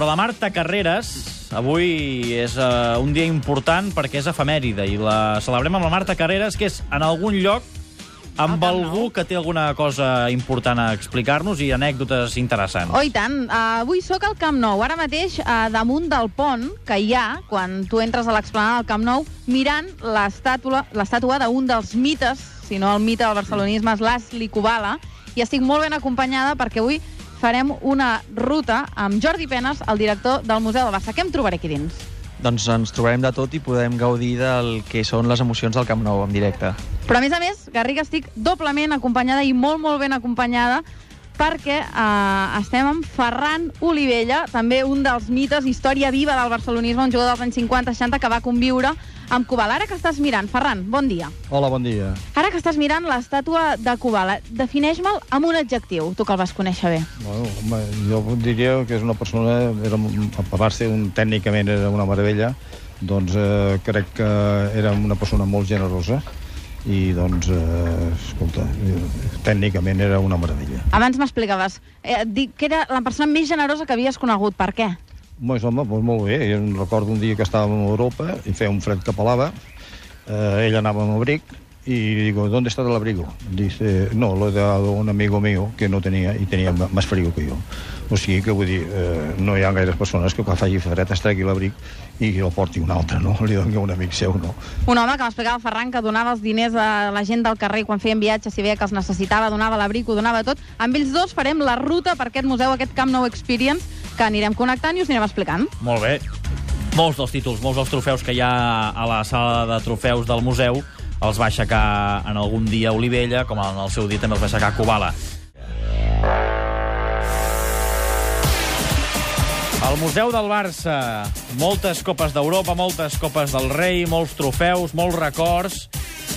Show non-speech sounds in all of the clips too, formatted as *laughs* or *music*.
Però la Marta Carreras avui és uh, un dia important perquè és efemèride i la celebrem amb la Marta Carreras, que és en algun lloc amb algú que té alguna cosa important a explicar-nos i anècdotes interessants. Oh, i tant. Uh, avui sóc al Camp Nou, ara mateix uh, damunt del pont que hi ha, quan tu entres a l'explanada del Camp Nou, mirant l'estàtua d'un dels mites, si no el mite del barcelonisme és l'Asli Kubala, i estic molt ben acompanyada perquè avui farem una ruta amb Jordi Penes, el director del Museu del Barça. Què em trobaré aquí dins? Doncs ens trobarem de tot i podem gaudir del que són les emocions del Camp Nou en directe. Però, a més a més, Garriga, estic doblement acompanyada i molt, molt ben acompanyada perquè eh, estem amb Ferran Olivella, també un dels mites, història viva del barcelonisme, un jugador dels anys 50-60 que va conviure amb Kubala. Ara que estàs mirant, Ferran, bon dia. Hola, bon dia. Ara que estàs mirant l'estàtua de Kubala, defineix-me'l amb un adjectiu, tu que el vas conèixer bé. Bueno, home, jo diria que és una persona, era, a part de un tècnicament era una meravella, doncs eh, crec que era una persona molt generosa i doncs, eh, escolta, eh, tècnicament era una meravella. Abans m'explicaves, eh, dic que era la persona més generosa que havies conegut. Per què? Pues, home, pues molt bé. Jo recordo un dia que estàvem a Europa i feia un fred que pelava. Eh, ell anava amb abric y digo, ¿dónde está el abrigo? Dice, no, lo he dado a un amigo mío que no tenía y tenía más frío que yo. O sigui que vull dir, eh, no hi ha gaires persones que quan faci fred es tregui l'abric i el porti un altre, no? Li doni a un amic seu, no? Un home que m'explicava el Ferran que donava els diners a la gent del carrer quan feien viatges, si veia que els necessitava, donava l'abric, ho donava tot. Amb ells dos farem la ruta per aquest museu, aquest Camp Nou Experience, que anirem connectant i us anirem explicant. Molt bé. Molts dels títols, molts dels trofeus que hi ha a la sala de trofeus del museu els va aixecar en algun dia Olivella, com en el seu dia també els va aixecar Kubala. El Museu del Barça, moltes copes d'Europa, moltes copes del rei, molts trofeus, molts records.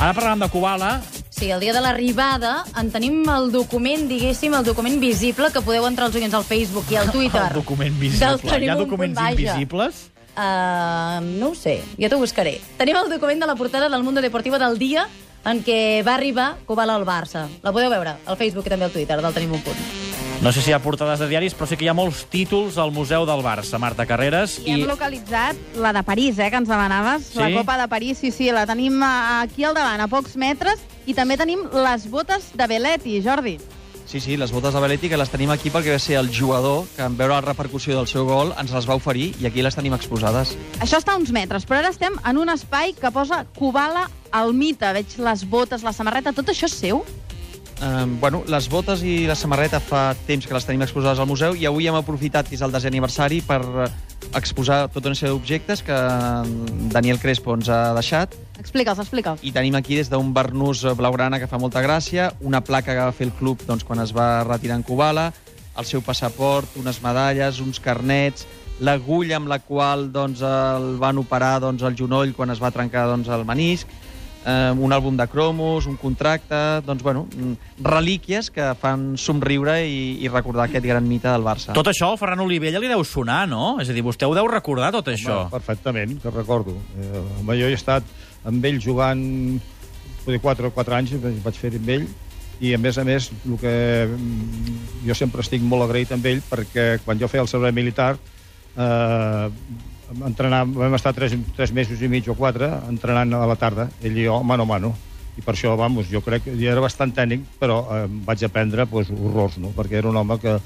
Ara parlàvem de Kubala, Sí, el dia de l'arribada en tenim el document, diguéssim, el document visible que podeu entrar els oients al Facebook i al *laughs* Twitter. el document visible. Hi ha documents invisibles? Uh, no ho sé, ja t'ho buscaré. Tenim el document de la portada del Mundo Deportivo del dia en què va arribar Kubala al Barça. La podeu veure al Facebook i també al Twitter del Tenim un punt. No sé si hi ha portades de diaris, però sí que hi ha molts títols al Museu del Barça, Marta Carreras. I hem localitzat la de París, eh, que ens demanaves. Sí? La Copa de París, sí, sí, la tenim eh, aquí al davant, a pocs metres. I també tenim les botes de Belletti, Jordi. Sí, sí, les botes de Belletti, que les tenim aquí perquè va ser el jugador que, en veure la repercussió del seu gol, ens les va oferir i aquí les tenim exposades. Això està a uns metres, però ara estem en un espai que posa Kubala al mite. Veig les botes, la samarreta, tot això és seu? Eh, bueno, les botes i la samarreta fa temps que les tenim exposades al museu i avui hem aprofitat que és el desè aniversari per exposar tota una sèrie d'objectes que Daniel Crespo ens ha deixat Explica'ls, explica'ls. i tenim aquí des d'un barnús blaugrana que fa molta gràcia, una placa que va fer el club doncs, quan es va retirar en Kubala, el seu passaport, unes medalles, uns carnets, l'agulla amb la qual doncs, el van operar doncs, el genoll quan es va trencar doncs, el menisc, eh, un àlbum de cromos, un contracte, doncs, bueno, mm, relíquies que fan somriure i, i recordar aquest gran mite del Barça. Tot això al Ferran Olivella li deu sonar, no? És a dir, vostè ho deu recordar, tot això. Home, perfectament, que recordo. Eh, home, jo he estat amb ell jugant poder 4 o 4 anys, vaig fer amb ell, i a més a més, el que mm, jo sempre estic molt agraït amb ell perquè quan jo feia el servei militar eh, entrenar, vam estar 3, 3 mesos i mig o 4 entrenant a la tarda, ell i jo, mano a mano i per això, vamos, jo crec que ja era bastant tècnic, però eh, vaig aprendre pues, horrors, no? perquè era un home que,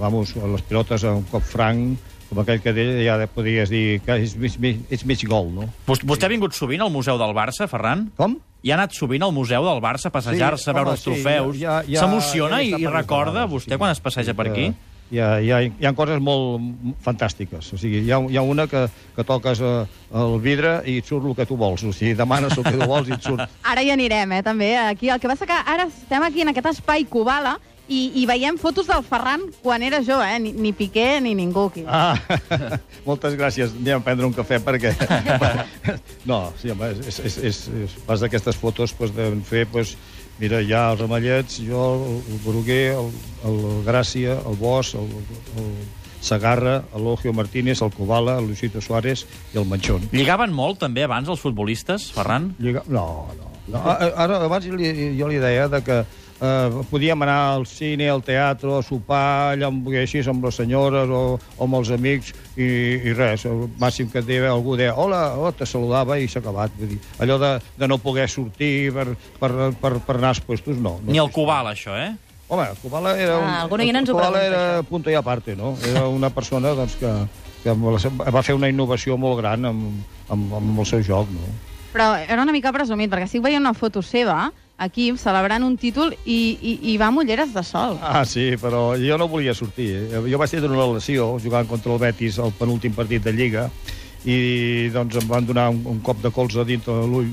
vamos, les pilotes un cop franc, com aquell que deia, ja podies dir que és mig, és mig gol, no? Vos- Vostè ha vingut sovint al Museu del Barça, Ferran? Com? I ha anat sovint al Museu del Barça a passejar-se, Sí, a veure home, els sí, trofeus. ja- ja- S'emociona ja i, i recorda vostè sí. quan es passeja per aquí? Hi ha, hi, ha, hi ha coses molt fantàstiques. O sigui, hi ha, hi ha una que, que toques eh, el vidre i et surt el que tu vols. O sigui, demanes el que tu vols i et surt... *laughs* Ara hi anirem, eh, també. Aquí, el que passa que ara estem aquí en aquest espai Kubala i, i veiem fotos del Ferran quan era jove, eh? Ni, ni Piqué ni ningú aquí. Ah, *laughs* moltes gràcies. Anem a prendre un cafè perquè... *laughs* no, sí, home, és, és, és, és, pas d'aquestes fotos pues, devem fer, pues, mira, hi ha els Ramallets, jo, el, el Boruguer, el, el Gràcia, el Bosch, el, el Sagarra, l'Ogio Martínez, el Cobala, el Luisito Suárez i el Manchón. Lligaven molt, també, abans, els futbolistes, Ferran? Lliga... No, no. no. A- Ara, abans jo li, jo li deia de que eh, podíem anar al cine, al teatre, a sopar, allà amb, així, amb les senyores o, o amb els amics, i, i res, el màxim que et deia, algú deia, hola, oh, te saludava i s'ha acabat. Vull dir, allò de, de no poder sortir per, per, per, per anar als puestos, no. no Ni el Cubal, això, eh? Home, Kubala era... Ah, un, algun oient ens ho pregunta, era això. punto i aparte, no? Era una persona doncs, que, que va fer una innovació molt gran amb, amb, amb el seu joc, no? Però era una mica presumit, perquè estic veient una foto seva aquí celebrant un títol i, i, i va amb ulleres de sol. Ah, sí, però jo no volia sortir. eh? Jo vaig tenir una lesió jugant contra el Betis al penúltim partit de Lliga i doncs em van donar un, un cop de colze dintre de l'ull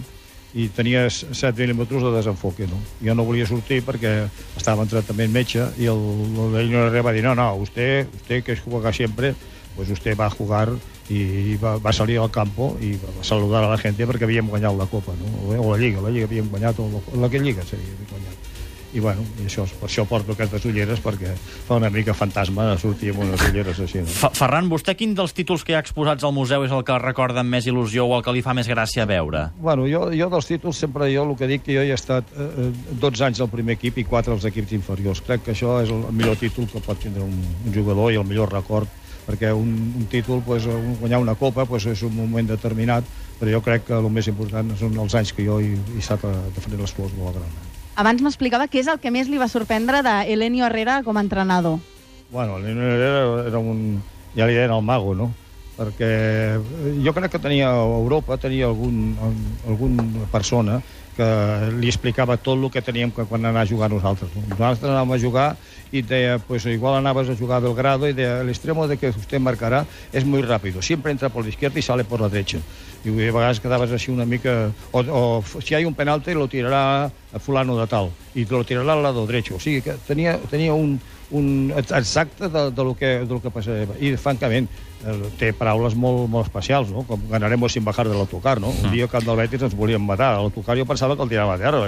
i tenia 7 mil·límetres de desenfoque, no? Jo no volia sortir perquè estava en tractament metge i el, el veïno va dir, no, no, usted, usted que es juega siempre, pues usted va jugar i va, va salir al campo i va saludar a la gent perquè havíem guanyat la Copa, no? o la Lliga, la Lliga havíem guanyat, o la, la que Lliga seria guanyat. I bueno, i això, per això porto aquestes ulleres, perquè fa una mica fantasma sortir amb unes ulleres així. No? Fa Ferran, vostè quin dels títols que hi ha exposats al museu és el que recorda amb més il·lusió o el que li fa més gràcia a veure? Bueno, jo, jo dels títols sempre jo el que dic que jo hi he estat eh, eh, 12 anys al primer equip i 4 als equips inferiors. Crec que això és el millor títol que pot tindre un, un jugador i el millor record perquè un, un títol, pues, un, guanyar una copa pues, és un moment determinat, però jo crec que el més important són els anys que jo he, he estat a defender les flors de la Grana. Abans m'explicava què és el que més li va sorprendre d'Elenio Herrera com a entrenador. Bueno, el Nino era, un... ja li deien el mago, no? Perquè jo crec que tenia a Europa tenia algun, alguna persona que li explicava tot el que teníem que quan anar a jugar nosaltres. No? Nosaltres anàvem a jugar i deia, pues igual anaves a jugar a Belgrado y de, el extremo de que usted marcará es muy rápido. Siempre entra por la y sale por la derecha. I a vegades quedaves així una mica... O, o si hay un penalti lo tirará a fulano de tal y lo tirará al lado derecho. O sigui que tenia, tenia un, un exacte de, de, lo que, de lo que passava. I, francament, eh, té paraules molt, molt especials, no? Com ganaremos sin bajar de l'autocar, no? Un dia que el del Betis ens volien matar. A l'autocar jo pensava que el tirava a terra.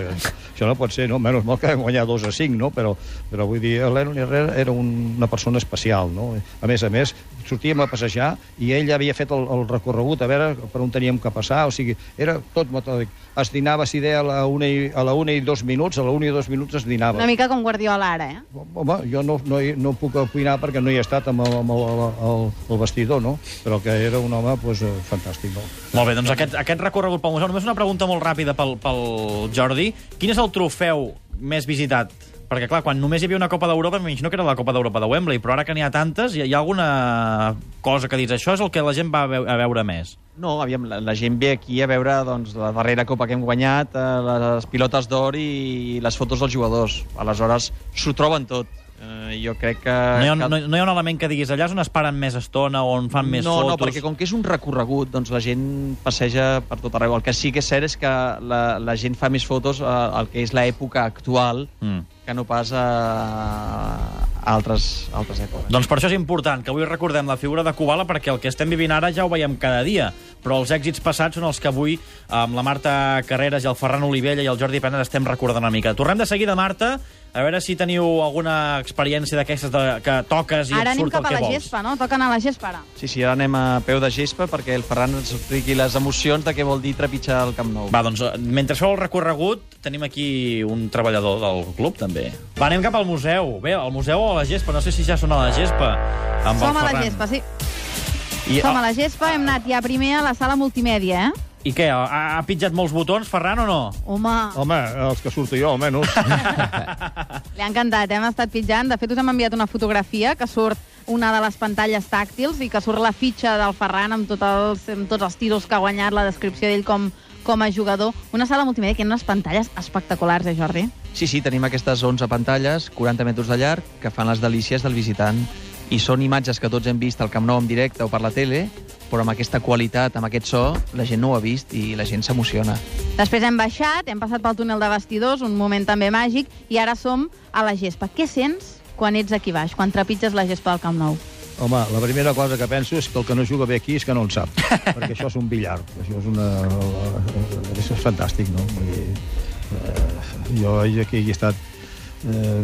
Això no pot ser, no? Menys mal que vam guanyar 2 a 5, no? Però, però vull dir, l'Enon Herrera era un, una persona especial, no? A més a més, sortíem a passejar i ell havia fet el, el recorregut a veure per on teníem que passar, o sigui, era tot metòdic. Es dinava, si deia, a la una i, a la una i dos minuts, a la una i dos minuts es dinava. Una mica com Guardiola ara, eh? Home, jo no, no, hi- no puc opinar perquè no hi he estat amb el, amb el, el, el vestidor, no? Però que era un home pues, eh, fantàstic, no? Molt bé, doncs aquest, aquest recorregut pel museu, només una pregunta molt ràpida pel, pel Jordi. Quin és el trofeu més visitat? Perquè, clar, quan només hi havia una Copa d'Europa, m'imagino que era la Copa d'Europa de Wembley, però ara que n'hi ha tantes, hi ha, hi ha alguna cosa que dius, això és el que la gent va a veu- a veure més? No, aviam, la, la gent ve aquí a veure doncs, la darrera copa que hem guanyat, eh, les pilotes d'or i les fotos dels jugadors. Aleshores, s'ho troben tot. Eh, jo crec que... No hi, ha, que- no, no hi ha un element que diguis allà és on es paren més estona o on fan més no, fotos? No, perquè com que és un recorregut, doncs la gent passeja per tot arreu. El que sí que és cert és que la, la gent fa més fotos al que és l'època actual Mm. que no pas a, a altres, altres èpoques. Doncs per això és important que avui recordem la figura de Kubala perquè el que estem vivint ara ja ho veiem cada dia, però els èxits passats són els que avui amb la Marta Carreras i el Ferran Olivella i el Jordi Pena estem recordant una mica. Tornem de seguida, Marta, a veure si teniu alguna experiència d'aquestes de- que toques i Ara et anem surt cap el a que la vols. gespa, no? Toca anar a la gespa ara. Sí, sí, ara anem a peu de gespa perquè el Ferran ens expliqui les emocions de què vol dir trepitjar el Camp Nou. Va, doncs, eh, mentre feu el recorregut, tenim aquí un treballador del club, també. Va, anem cap al museu. Bé, al museu o a la gespa, no sé si ja són a la gespa. Amb Som el a la Ferran. gespa, sí. I, Som a la gespa, hem anat ja primer a la sala multimèdia, eh? I què, ha, ha pitjat molts botons, Ferran, o no? Home, Home, els que surto jo, almenys. *laughs* li ha encantat, eh? hem estat pitjant. De fet, us hem enviat una fotografia que surt una de les pantalles tàctils i que surt la fitxa del Ferran amb, tot els, amb tots els títols que ha guanyat, la descripció d'ell com, com a jugador. Una sala multimèdia que hi ha unes pantalles espectaculars, eh, Jordi? Sí, sí, tenim aquestes 11 pantalles, 40 metres de llarg, que fan les delícies del visitant. I són imatges que tots hem vist al Camp Nou en directe o per la tele, però amb aquesta qualitat, amb aquest so, la gent no ho ha vist i la gent s'emociona. Després hem baixat, hem passat pel túnel de vestidors, un moment també màgic, i ara som a la gespa. Què sents quan ets aquí baix, quan trepitges la gespa del Camp Nou? Home, la primera cosa que penso és que el que no juga bé aquí és que no en sap, *laughs* perquè això és un billar, això és una... Això és fantàstic, no? Vull dir, eh, jo aquí he estat eh,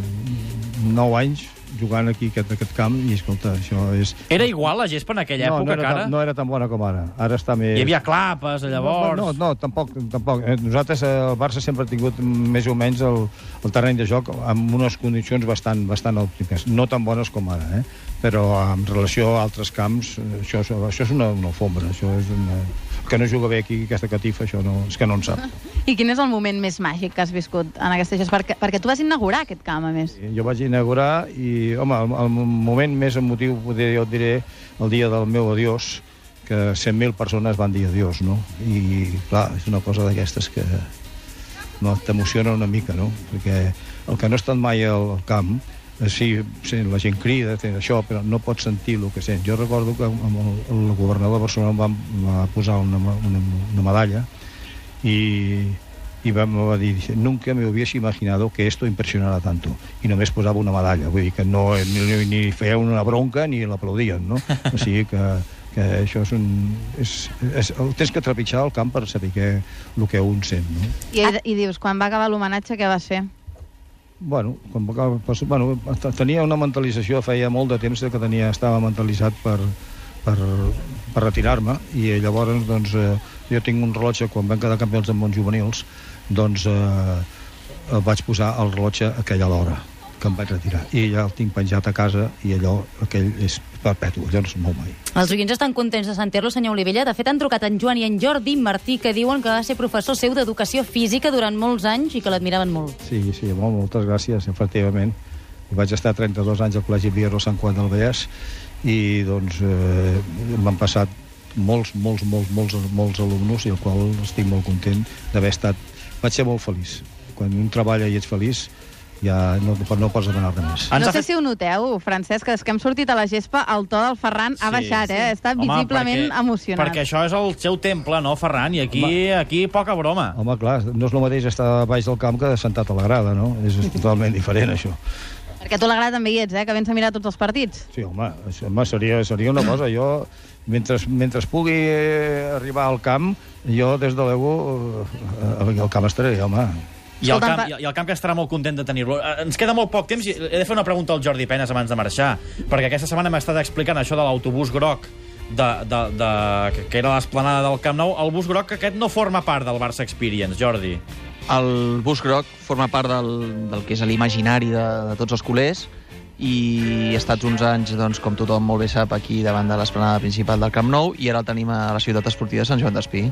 9 anys jugant aquí aquest, aquest camp i, escolta, això és... Era igual la gespa en aquella no, època no era, que ara? tan, no era tan bona com ara. Ara està més... Hi havia clapes, llavors... No, no, tampoc. tampoc. Eh, Nosaltres, eh, el Barça sempre ha tingut més o menys el, el terreny de joc amb unes condicions bastant, bastant òptimes. No tan bones com ara, eh? però en relació a altres camps, eh, això, això és una, una alfombra. Això és una... Que no juga bé aquí, aquesta catifa, això no, és que no en sap. *laughs* I quin és el moment més màgic que has viscut en aquesta gespa? Perquè, perquè tu vas inaugurar aquest camp, a més. Jo vaig inaugurar i, home, el, el moment més emotiu, poder, jo et diré, el dia del meu adiós, que 100.000 persones van dir adiós, no? I, clar, és una cosa d'aquestes que no, t'emociona una mica, no? Perquè el que no ha estat mai al camp, sí, sí, la gent crida, té això, però no pots sentir el que sent. Jo recordo que amb el, el governador de Barcelona em va, va posar una, una, una medalla i, i va, va dir, nunca me hubiese imaginado que esto impresionara tanto. I només posava una medalla, vull dir que no, ni, ni, ni feia una bronca ni l'aplaudien, no? O sigui que, que això és un... És, és, el tens que trepitjar el camp per saber què, el que un sent, no? I, I dius, quan va acabar l'homenatge, què vas fer? Bueno, pues, bueno, tenia una mentalització, feia molt de temps que tenia, estava mentalitzat per, per, per retirar-me i llavors doncs, eh, jo tinc un rellotge, quan vam quedar campions del món juvenils, doncs eh, el vaig posar el rellotge a aquella hora que em vaig retirar. I ja el tinc penjat a casa i allò, aquell és perpetu, allò no es mou mai. Els oients estan contents de sentir-lo, senyor Olivella. De fet, han trucat en Joan i en Jordi Martí, que diuen que va ser professor seu d'educació física durant molts anys i que l'admiraven molt. Sí, sí, molt, moltes gràcies, efectivament. I vaig estar 32 anys al Col·legi Viero Sant Juan del Vallès i doncs eh, m'han passat molts, molts, molts, molts, molts alumnes i el qual estic molt content d'haver estat... Vaig ser molt feliç. Quan un treballa i ets feliç, ja no, no pots demanar res més. No sé si ho noteu, Francesc, que des que hem sortit a la gespa, el to del Ferran ha Sí, baixat, sí. eh? Està Home, visiblement perquè- emocionat. Perquè això és el seu temple, no, Ferran? I aquí, aquí poca broma. Home, clar, no és el mateix estar baix del camp que sentat a la grada, no? És totalment diferent, això. Perquè a tu l'agrada també hi ets, eh? Que vens a mirar tots els partits. Sí, home, això, home seria, seria una cosa. Jo, mentre, mentre pugui eh, arribar al camp, jo, des de l'ego, eh, al camp estaré, home. I el, camp, I el camp que estarà molt content de tenir-lo. Eh, Ens queda molt poc temps i he de fer una pregunta al Jordi Penes abans de marxar, perquè aquesta setmana m'ha estat explicant això de l'autobús groc de, de, de, que- que era l'esplanada del Camp Nou. El bus groc que aquest no forma part del Barça Experience, Jordi. El bus groc forma part del, del que és l'imaginari de, de tots els culers i he estat uns anys, doncs, com tothom molt bé sap, aquí davant de l'esplanada principal del Camp Nou i ara el tenim a la ciutat esportiva de Sant Joan d'Espí.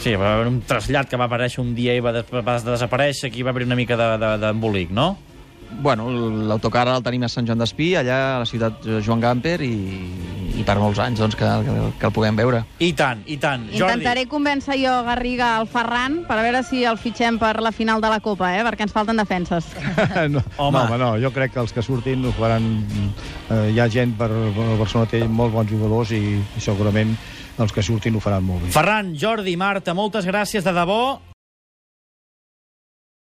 Sí, va haver un trasllat que va aparèixer un dia i va, des va desaparèixer, aquí va haver una mica d'embolic, de, d'embolic, no? Bueno, l'autocar ara el tenim a Sant Joan d'Espí, allà a la ciutat Joan Gamper i, i per molts anys doncs, que, que, que el puguem veure. I tant, i tant. Jordi. Intentaré convèncer jo Garriga al Ferran per veure si el fitxem per la final de la Copa, eh? Perquè ens falten defenses. *laughs* no, Home. no, home, no, jo crec que els que surtin ho faran... Eh, hi ha gent per... El Barcelona té molt bons jugadors i, i segurament els que surtin ho faran molt bé. Ferran, Jordi, Marta, moltes gràcies de debò.